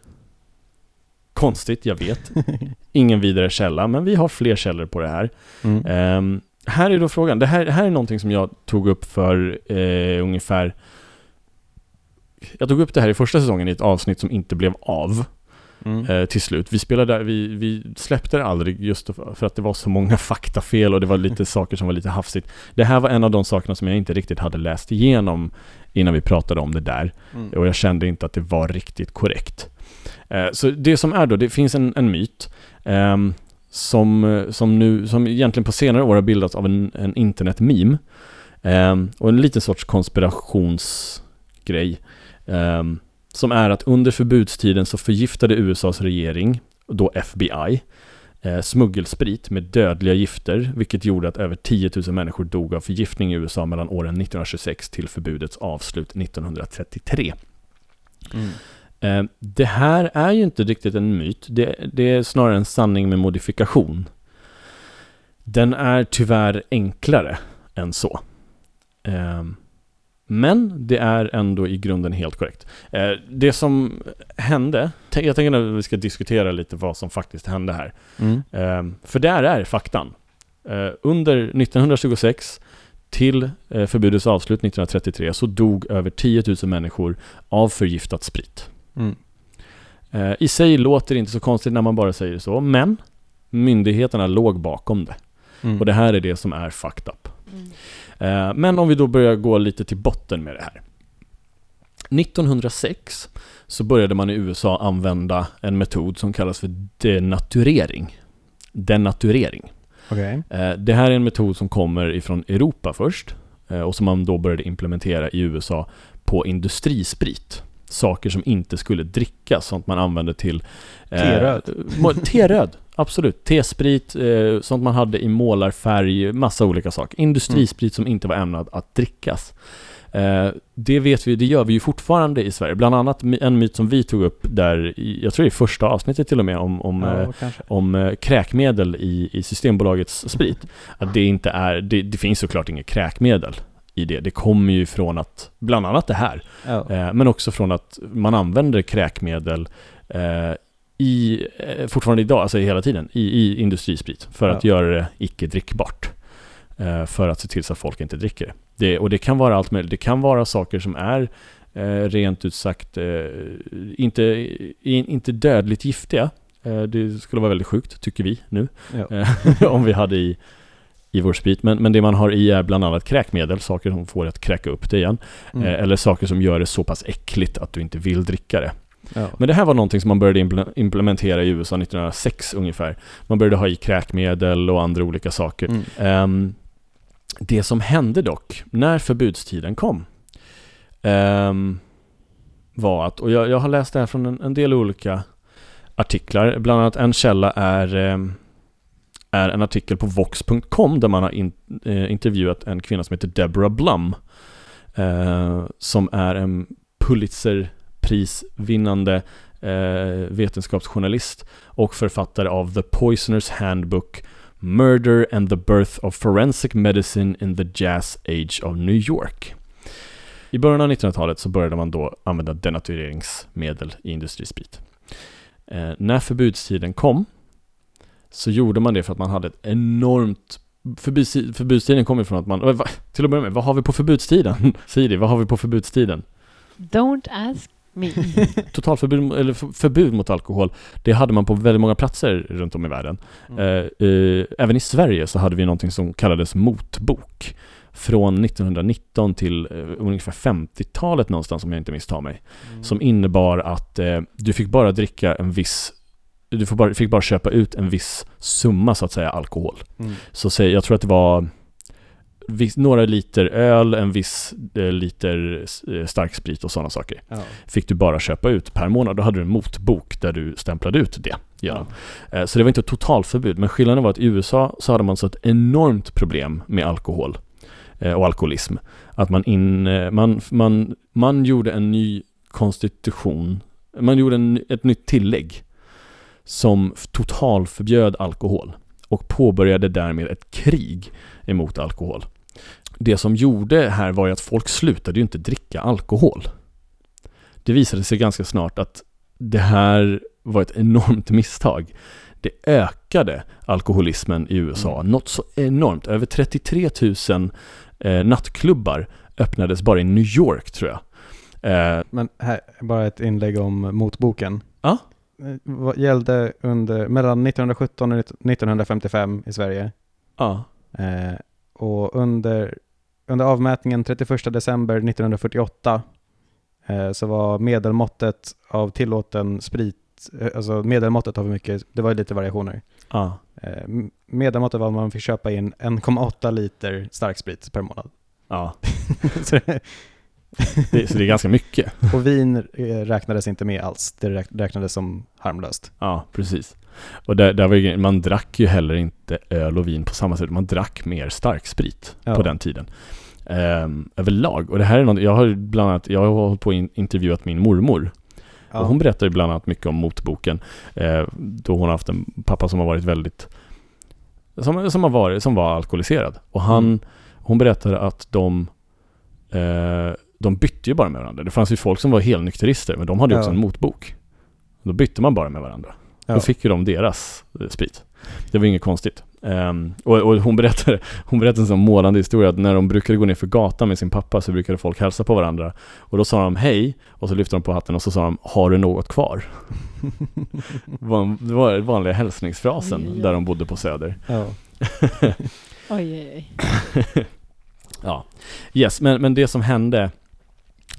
konstigt, jag vet. Ingen vidare källa, men vi har fler källor på det här. Mm. Ehm, här är då frågan, det här, här är någonting som jag tog upp för eh, ungefär Jag tog upp det här i första säsongen i ett avsnitt som inte blev av Mm. eh, till slut. Vi spelade, vi, vi släppte det aldrig just för att det var så många faktafel och det var lite saker som var lite hafsigt. Det här var en av de sakerna som jag inte riktigt hade läst igenom innan vi pratade om det där. Mm. Och jag kände inte att det var riktigt korrekt. Eh, så det som är då, det finns en, en myt ehm, som, eh, som nu, som egentligen på senare år har bildats av en, en internet-meme. Ehm, och en liten sorts konspirations grej. Som är att under förbudstiden så förgiftade USAs regering, då FBI, eh, smuggelsprit med dödliga gifter, vilket gjorde att över 10 000 människor dog av förgiftning i USA mellan åren 1926 till förbudets avslut 1933. Mm. Eh, Det här är ju inte riktigt en myt, det, det är snarare en sanning med modifikation. Den är tyvärr enklare än så. Eh, Men det är ändå i grunden helt korrekt. Eh, Det som hände, jag tänker att vi ska diskutera lite vad som faktiskt hände här. Mm. Eh, För där är faktan. Eh, Under 1926 till eh, förbudets avslut 1933 så dog över 10 000 människor av förgiftat sprit. Mm. I sig låter det inte så konstigt när man bara säger så, men myndigheterna låg bakom det. Mm. Och det här är det som är fucked up. Eh, Men om vi då börjar gå lite till botten med det här. 1906 så började man i USA använda en metod som kallas för denaturering. Denaturering. Okej. Eh, Det här är en metod som kommer ifrån Europa först eh, och som man då började implementera i USA på industrisprit. Saker som inte skulle drickas, sånt man använde till... eh, Teröd. må- Teröd, absolut. T-sprit, eh, sånt man hade i målarfärg, massa olika saker. Industrisprit som inte var ämnad att drickas. Eh, det vet vi, det gör vi ju fortfarande i Sverige. Bland annat en myt som vi tog upp där, jag tror det är första avsnittet till och med, om, om eh, Ja, kanske. om eh, kräkmedel i, i Systembolagets sprit. Att det inte är, det, det finns såklart inget kräkmedel i det. Det kommer ju från att, bland annat det här, Ja. eh, men också från att man använder kräkmedel eh, i, eh, fortfarande idag, alltså hela tiden, i, i industrisprit för att Ja. göra det icke drickbart. Eh, för att se till så att folk inte dricker det. det. Och det kan vara allt möjligt. Det kan vara saker som är eh, rent ut sagt inte, inte dödligt giftiga. Det skulle vara väldigt sjukt, tycker vi nu. Ja. Om vi hade i, i vår sprit. Men, men det man har i är bland annat kräkmedel, saker som får att kräka upp det igen. Mm. Eller saker som gör det så pass äckligt att du inte vill dricka det. Ja. Men det här var någonting som man började imple- implementera i USA 1906 ungefär. Man började ha i kräkmedel och andra olika saker. Mm. Ehm, det som hände dock, när förbudstiden kom, ehm, var att, och jag, jag har läst det här från en, en del olika artiklar, bland annat en källa är, ehm, är en artikel på Vox.com där man har in, eh, intervjuat en kvinna som heter Deborah Blum, eh, som är en nobelprisvinnande eh, vetenskapsjournalist och författare av The Poisoner's Handbook Murder and the Birth of Forensic Medicine in the Jazz Age of New York. I början av 1900-talet så började man då använda denatureringsmedel i industrisprit. Eh, när förbudstiden kom så gjorde man det för att man hade ett enormt förbudstiden kom ifrån att man, eh, till att börja med, vad har vi på förbudstiden? Siri, vad har vi på förbudstiden? Don't ask me. Totalförbud, eller förbud mot alkohol, det hade man på väldigt många platser runt om i världen. Mm. Eh, eh, även i Sverige så hade vi någonting som kallades motbok. Från 1919 till eh, ungefär 50-talet någonstans om jag inte misstar mig. Mm. Som innebar att eh, du fick bara dricka en viss du bara, fick bara köpa ut en viss summa så att säga alkohol. Mm. Så säg, jag tror att det var viss, några liter öl, en viss eh, liter eh, starksprit och sådana saker. Ja. Fick du bara köpa ut per månad. Då hade du en motbok där du stämplade ut det. genom. Eh, Så det var inte ett totalförbud, men skillnaden var att i USA så hade man så ett enormt problem med alkohol och alkoholism. Att man, in, man, man, man gjorde en ny konstitution, man gjorde en, ett nytt tillägg som totalförbjöd alkohol och påbörjade därmed ett krig emot alkohol. Det som gjorde här var ju att folk slutade ju inte dricka alkohol. Det visade sig ganska snart att det här var ett enormt misstag. Det ökade alkoholismen i USA Mm. något så enormt. Över 33 000 eh, nattklubbar öppnades bara i New York tror jag. Eh, Men här, bara ett inlägg om motboken. Ja. Eh, Vad gällde under, mellan 1917 och 1955 i Sverige. ja. Eh, och under, under avmätningen 31 december 1948 eh, så var medelmåttet av tillåten sprit, eh, alltså medelmåttet av hur mycket, det var ju lite variationer. ja. Eh, medelmåttet var att man fick köpa in 1,8 liter starksprit per månad. ja. så det, Det, så det är ganska mycket. Och vin eh, räknades inte med alls. Det räk- räknades som harmlöst. Ja, precis. Och där, där var man drack ju heller inte öl och vin på samma sätt. Man drack mer starksprit Ja. på den tiden. Ehm, överlag. Och det här är något, jag har bland annat, jag har hållit på och in, intervjuat min mormor. Ja. Och hon berättar ju bland annat mycket om motboken. Eh, då hon har haft en pappa som har varit väldigt, som, som, har varit, som var alkoholiserad. Och han, Mm. hon berättade att de, eh, de bytte ju bara med varandra. Det fanns ju folk som var helnykterister, men de hade ju också Ja. en motbok. Då bytte man bara med varandra. Ja. Då fick ju de deras eh, sprit. Det var inget konstigt. Ehm, och, och hon berättade, hon berättade en sån målande historia att när de brukade gå ner för gatan med sin pappa så brukade folk hälsa på varandra. Och då sa de hej och så lyfte de på hatten och så sa de Har du något kvar? det, var, en- det var den vanliga hälsningsfrasen Oj, oj, oj. där de bodde på Söder. Ja. Oj, oj, oj. Ja, yes, men, men det som hände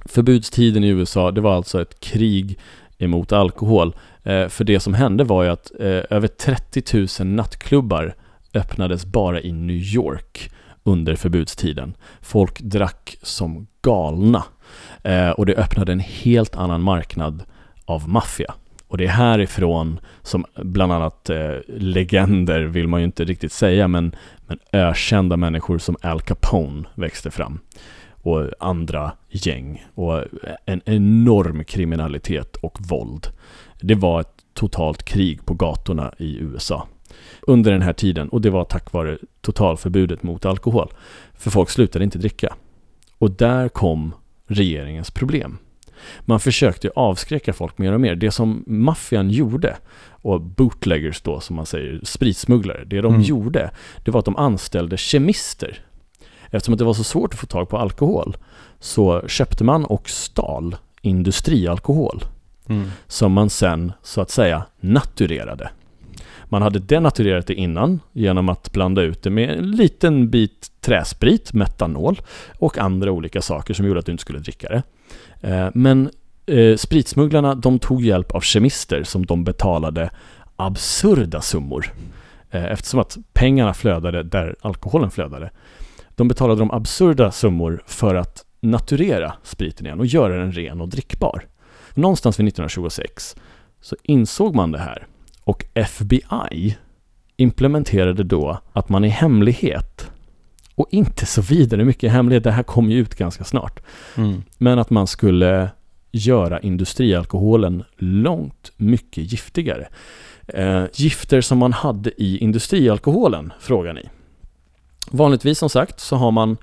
Förbudstiden i USA, det var alltså ett krig emot alkohol. Eh, för det som hände var ju att eh, över 30 000 nattklubbar öppnades bara i New York under förbudstiden. Folk drack som galna. Eh, och det öppnade en helt annan marknad av maffia. Och det är härifrån som bland annat eh, legender vill man ju inte riktigt säga, men, men ökända människor som Al Capone växte fram. Och andra gäng. Och en enorm kriminalitet och våld. Det var ett totalt krig på gatorna i USA under den här tiden och det var tack vare totalförbudet mot alkohol. För folk slutade inte dricka. Och där kom regeringens problem. Man försökte avskräcka folk mer och mer. Det som maffian gjorde, och bootleggers då som man säger, spritsmugglare, det de Mm. gjorde, det var att de anställde kemister. Eftersom att det var så svårt att få tag på alkohol så köpte man och stal industrialkohol Mm. som man sen så att säga naturerade. Man hade denaturerat det innan genom att blanda ut det med en liten bit träsprit, metanol och andra olika saker som gjorde att du inte skulle dricka det. Eh, Men eh, spritsmugglarna de tog hjälp av kemister som de betalade absurda summor. Eh, Eftersom att pengarna flödade där alkoholen flödade. De betalade de absurda summor för att naturera spriten igen och göra den ren och drickbar. Någonstans vid 1926 så insåg man det här och FBI implementerade då att man i hemlighet och inte så vidare mycket hemlighet, det här kom ju ut ganska snart, Mm. men att man skulle göra industrialkoholen långt mycket giftigare. Eh, gifter som man hade i industrialkoholen, frågar ni. Vanligtvis som sagt så har man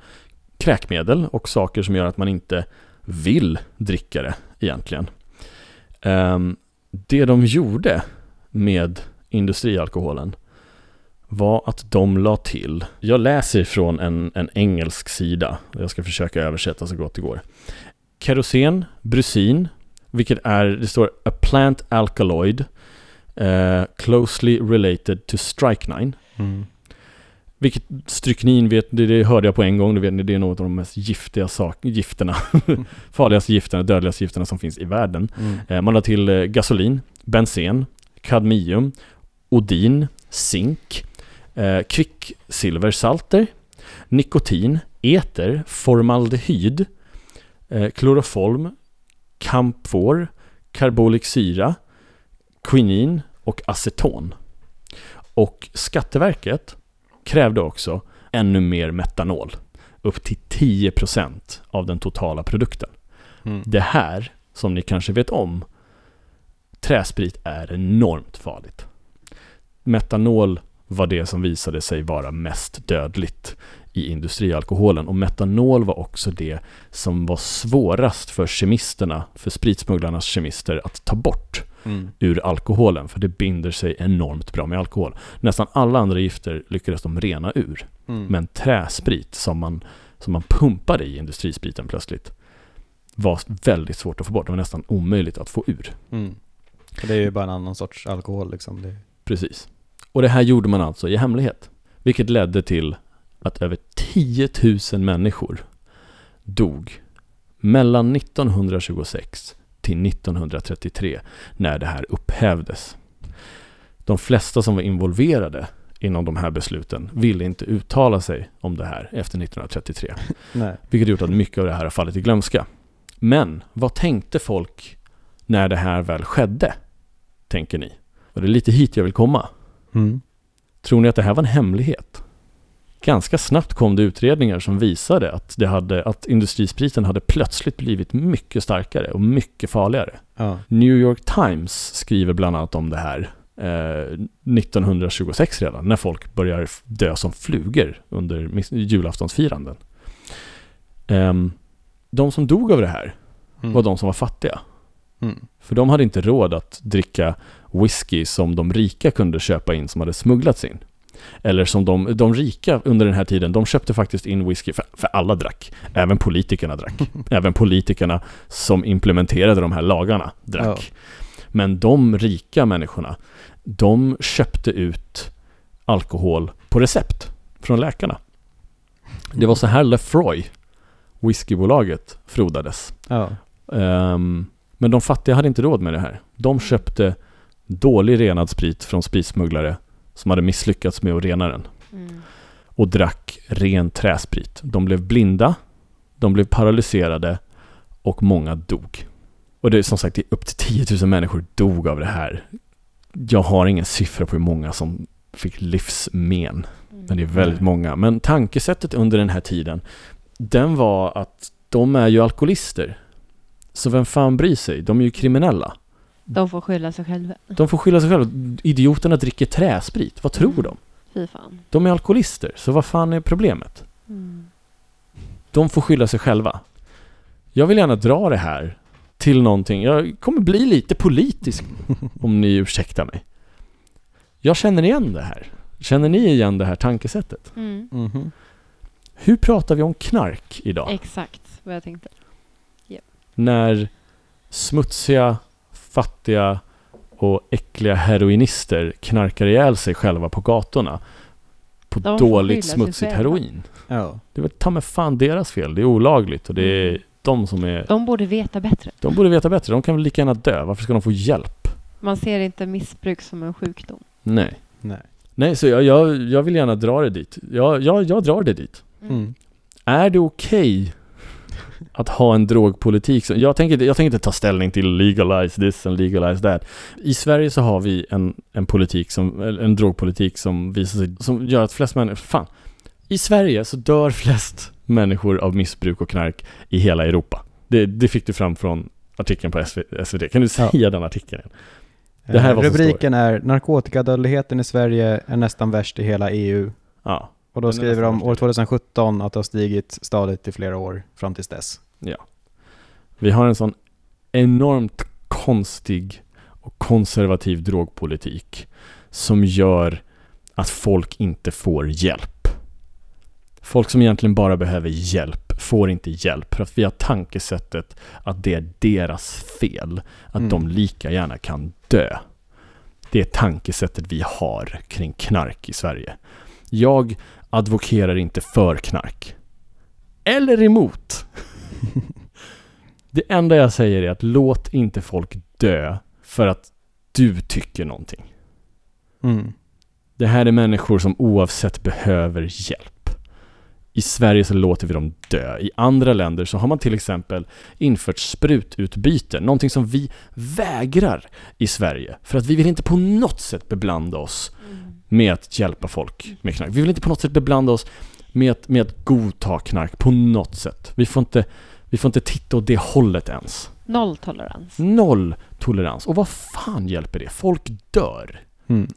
kräkmedel och saker som gör att man inte vill dricka det egentligen. Ehm, det de gjorde med industrialkoholen var att de la till, jag läser från en, en engelsk sida, jag ska försöka översätta så gott det går. Kerosen, brusin, vilket är, det står a plant alkaloid uh, closely related to strychnine. Mm. Vilket stryknin vet, det, det hörde jag på en gång, det, vet det är något av de mest giftiga sak, gifterna, farligaste gifterna, dödligaste gifterna som finns i världen. Mm. Eh, Man la till eh, gasolin, bensen, kadmium, odin, zink, eh, kvicksilversalter, nikotin, eter, formaldehyd, eh, kloroform, kamfor, karbolic syra, quinin och aceton. Och Skatteverket krävde också ännu mer metanol, upp till 10% av den totala produkten. Mm. Det här, som ni kanske vet om, träsprit är enormt farligt. Metanol var det som visade sig vara mest dödligt i industrialkoholen och metanol var också det som var svårast för kemisterna, för spritsmugglarnas kemister att ta bort Mm. ur alkoholen för det binder sig enormt bra med alkohol. Nästan alla andra gifter lyckades de rena ur. Mm. Men träsprit som man, som man pumpade i industrispriten plötsligt var väldigt svårt att få bort. Det var nästan omöjligt att få ur. Mm. Det är ju bara en annan sorts alkohol liksom. Det... Precis. Och det här gjorde man alltså i hemlighet. Vilket ledde till att över 10 000 människor dog mellan 1926 till 1933 när det här upphävdes. De flesta som var involverade inom de här besluten ville inte uttala sig om det här efter 1933. Nej. Vilket gjort att mycket av det här har fallit i glömska. Men vad tänkte folk när det här väl skedde? Tänker ni? Och det är lite hit jag vill komma. Mm. Tror ni att det här var en hemlighet? Ganska snabbt kom det utredningar som visade att, det hade, att industrispriten hade plötsligt blivit mycket starkare och mycket farligare. Ja. New York Times skriver bland annat om det här eh, 1926 redan, när folk börjar dö som flugor under julaftonsfiranden. Ehm, de som dog av det här Mm. var de som var fattiga. Mm. För de hade inte råd att dricka whisky som de rika kunde köpa in som hade smugglats in. Eller som de, de rika under den här tiden, de köpte faktiskt in whisky, för, för alla drack. Även politikerna drack. Även politikerna som implementerade de här lagarna drack. Men de rika människorna, de köpte ut alkohol på recept från läkarna. Det var så här Lefroy, whiskybolaget, frodades. Ja. Ehm, men de fattiga hade inte råd med det här. De köpte dålig renad sprit från spritsmugglare som hade misslyckats med att rena den Mm. och drack ren träsprit. De blev blinda, de blev paralyserade och många dog. Och det är som sagt det är upp till 10 000 människor dog av det här. Jag har ingen siffra på hur många som fick livsmen, men det är väldigt många. Men tankesättet under den här tiden, den var att de är ju alkoholister. Så vem fan bryr sig? De är ju kriminella. De får skylla sig själva. De får skylla sig själva. Idioterna dricker träsprit. Vad tror Mm. de? Fy fan. De är alkoholister, så vad fan är problemet? Mm. De får skylla sig själva. Jag vill gärna dra det här till någonting. Jag kommer bli lite politisk om ni ursäktar mig. Jag känner igen det här. Känner ni igen det här tankesättet? Mm. Mhm. Hur pratar vi om knark idag? Exakt vad jag tänkte. När smutsiga, fattiga och äckliga heroinister knarkar ihjäl sig själva på gatorna på De dåligt smutsigt heroin. Ja. Det var ta med fan deras fel. Det är olagligt och det är Mm. de som är... De borde veta bättre. De borde veta bättre. De kan väl lika gärna dö. Varför ska de få hjälp? Man ser inte missbruk som en sjukdom. Nej. Nej. Nej, så jag, jag, jag vill gärna dra det dit. Jag, jag, jag drar det dit. Mm. Är det okej att ha en drogpolitik? Som, jag, tänker, jag tänker inte ta ställning till legalize this and legalize that. I Sverige så har vi en, en politik som, en drogpolitik som visar sig, som gör att flest människor, fan. I Sverige så dör flest människor av missbruk och knark i hela Europa. Det, det fick du fram från artikeln på SV, SVT. Kan du Ja. säga den artikeln? Det här är vad som Rubriken är Narkotikadödligheten i Sverige är nästan värst i hela EU. Ja, Och då Den skriver de år EU. 2017 att det har stigit stadigt i flera år fram tills dess. Vi har en sån enormt konstig och konservativ drogpolitik som gör att folk inte får hjälp. Folk som egentligen bara behöver hjälp får inte hjälp för att vi har tankesättet att det är deras fel. Att Mm. de lika gärna kan dö. Det är tankesättet vi har kring knark i Sverige. Jag advokerar inte för knark. Eller emot. Det enda jag säger är att låt inte folk dö för att du tycker någonting. Mm. Det här är människor som oavsett behöver hjälp. I Sverige så låter vi dem dö. I andra länder så har man till exempel infört sprututbyte, någonting som vi vägrar i Sverige. För att vi vill inte på något sätt beblanda oss med att hjälpa folk med knark. Vi vill inte på något sätt beblanda oss med att, med att godta knark på något sätt. Vi får inte, vi får inte titta åt det hållet ens. Nolltolerans. Noll tolerans. Och vad fan hjälper det? Folk dör. Mm.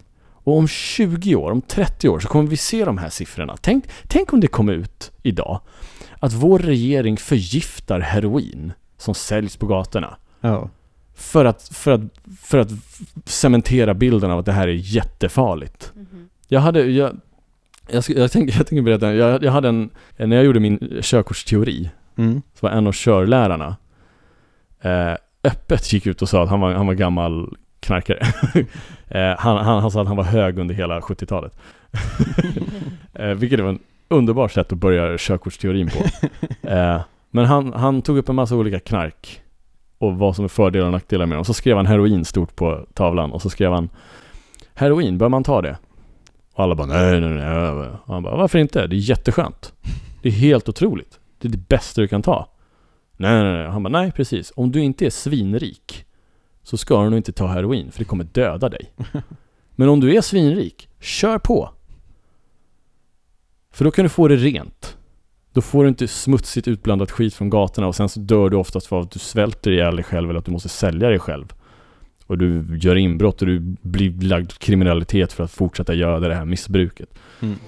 Och om 20 år, om 30 år så kommer vi se de här siffrorna. Tänk, tänk om det kom ut idag att vår regering förgiftar heroin som säljs på gatorna. Ja. För att, för att, för att cementera bilden av att det här är jättefarligt. Mhm. Jag hade, jag, jag, jag, tänker, jag tänker berätta, jag, jag hade en, när jag gjorde min körkortsteori Mm. så var en av körlärarna eh, öppet gick ut och sa att han var, han var gammal knarkare. eh, han, han, han sa att han var hög under hela 70-talet. eh, vilket var en underbar sätt att börja körkortsteorin på. Eh, men han, han tog upp en massa olika knark och vad som är fördelar och nackdelar med dem. Så skrev han heroin stort på tavlan och så skrev han Heroin, bör man ta det? Och alla bara nej, nej, nej. Och han bara, varför inte? Det är jätteskönt. Det är helt otroligt. Det är det bästa du kan ta. Nej, nej, nej. Han bara, nej precis. Om du inte är svinrik så ska du nog inte ta heroin för det kommer döda dig. Men om du är svinrik, kör på. För då kan du få det rent. Då får du inte smutsigt utblandat skit från gatorna och sen så dör du oftast för att du svälter ihjäl dig själv eller att du måste sälja dig själv. Och du gör inbrott och du blir lagd kriminalitet för att fortsätta göra det här missbruket. Mm.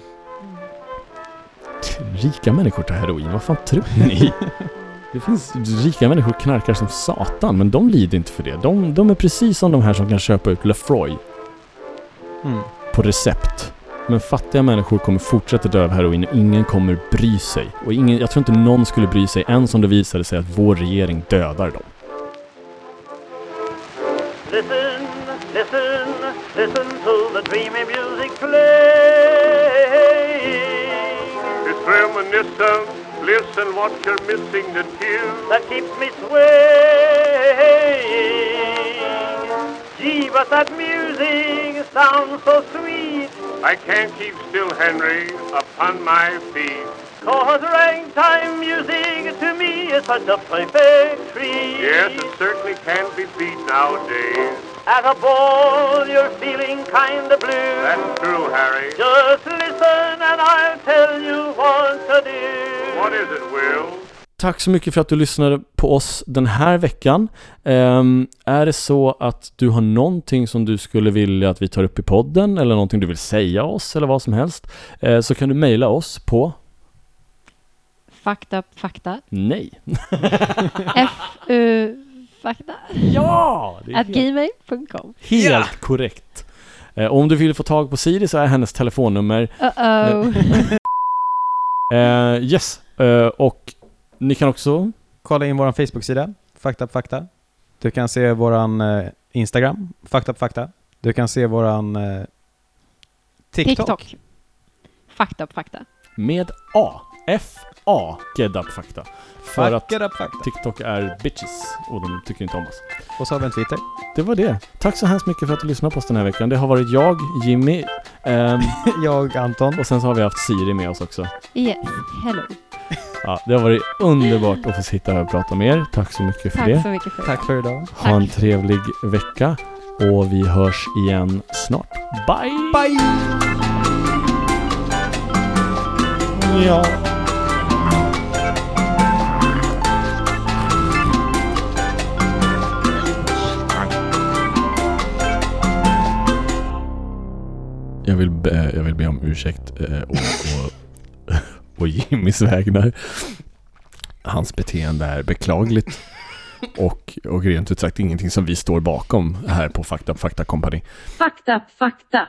Rika människor tar heroin, vad fan tror ni? Det finns rika människor knarkar som satan, men de lider inte för det. De, de är precis som de här som kan köpa ut Lefroy Mm. på recept. Men fattiga människor kommer fortsätta dö av heroin och ingen kommer bry sig. Och ingen, jag tror inte någon skulle bry sig ens om det visade sig att vår regering dödar dem. Listen, listen, listen to the dreamy music playing. It's reminiscent. Listen what you're missing the tune. that keeps me swaying. Gee, but that music sounds so sweet. I can't keep still, Henry, upon my feet. Cause ragtime music to me is such a perfect treat. Yes, it certainly can't be beat nowadays. At a ball, you're feeling kinda blue. That's true, Harry. Just listen and I'll tell you what to do. What is it, Will? Tack så mycket för att du lyssnade på oss den här veckan. Ehm, är det så att du har någonting som du skulle vilja att vi tar upp i podden eller någonting du vill säga oss eller vad som helst eh, så kan du mejla oss på up fakta. nej. F-U fakta. Ja! At helt, gmail.com. helt korrekt. Eh, om du vill få tag på Siri så är hennes telefonnummer Uh-oh. eh, yes. Eh, och ni kan också Kolla in vår Facebook-sida, Fakta på fakta. Du kan se våran eh, Instagram, Fakta på fakta. Du kan se våran TikTok. TikTok. Fucked up fakta. med A. F-A. Get up fakta. För att på fakta. TikTok är bitches och de tycker inte om oss. Och så har vi en Twitter. Det var det. Tack så hemskt mycket för att du lyssnade på oss den här veckan. Det har varit jag, Jimmy ehm, Jag, Anton. och sen så har vi haft Siri med oss också. Yes. Hello. Ja, det har varit underbart att få sitta här och prata med er. Tack så mycket för Tack det. så mycket för Tack för idag. Ha en trevlig vecka och vi hörs igen snart. Bye! Bye! Ja. Jag vill, be, jag vill be om ursäkt eh, och, och, och Jimmys vägnar. Hans beteende är beklagligt och, och rent ut sagt ingenting som vi står bakom här på Fakta Fakta Company. Fakta fakta.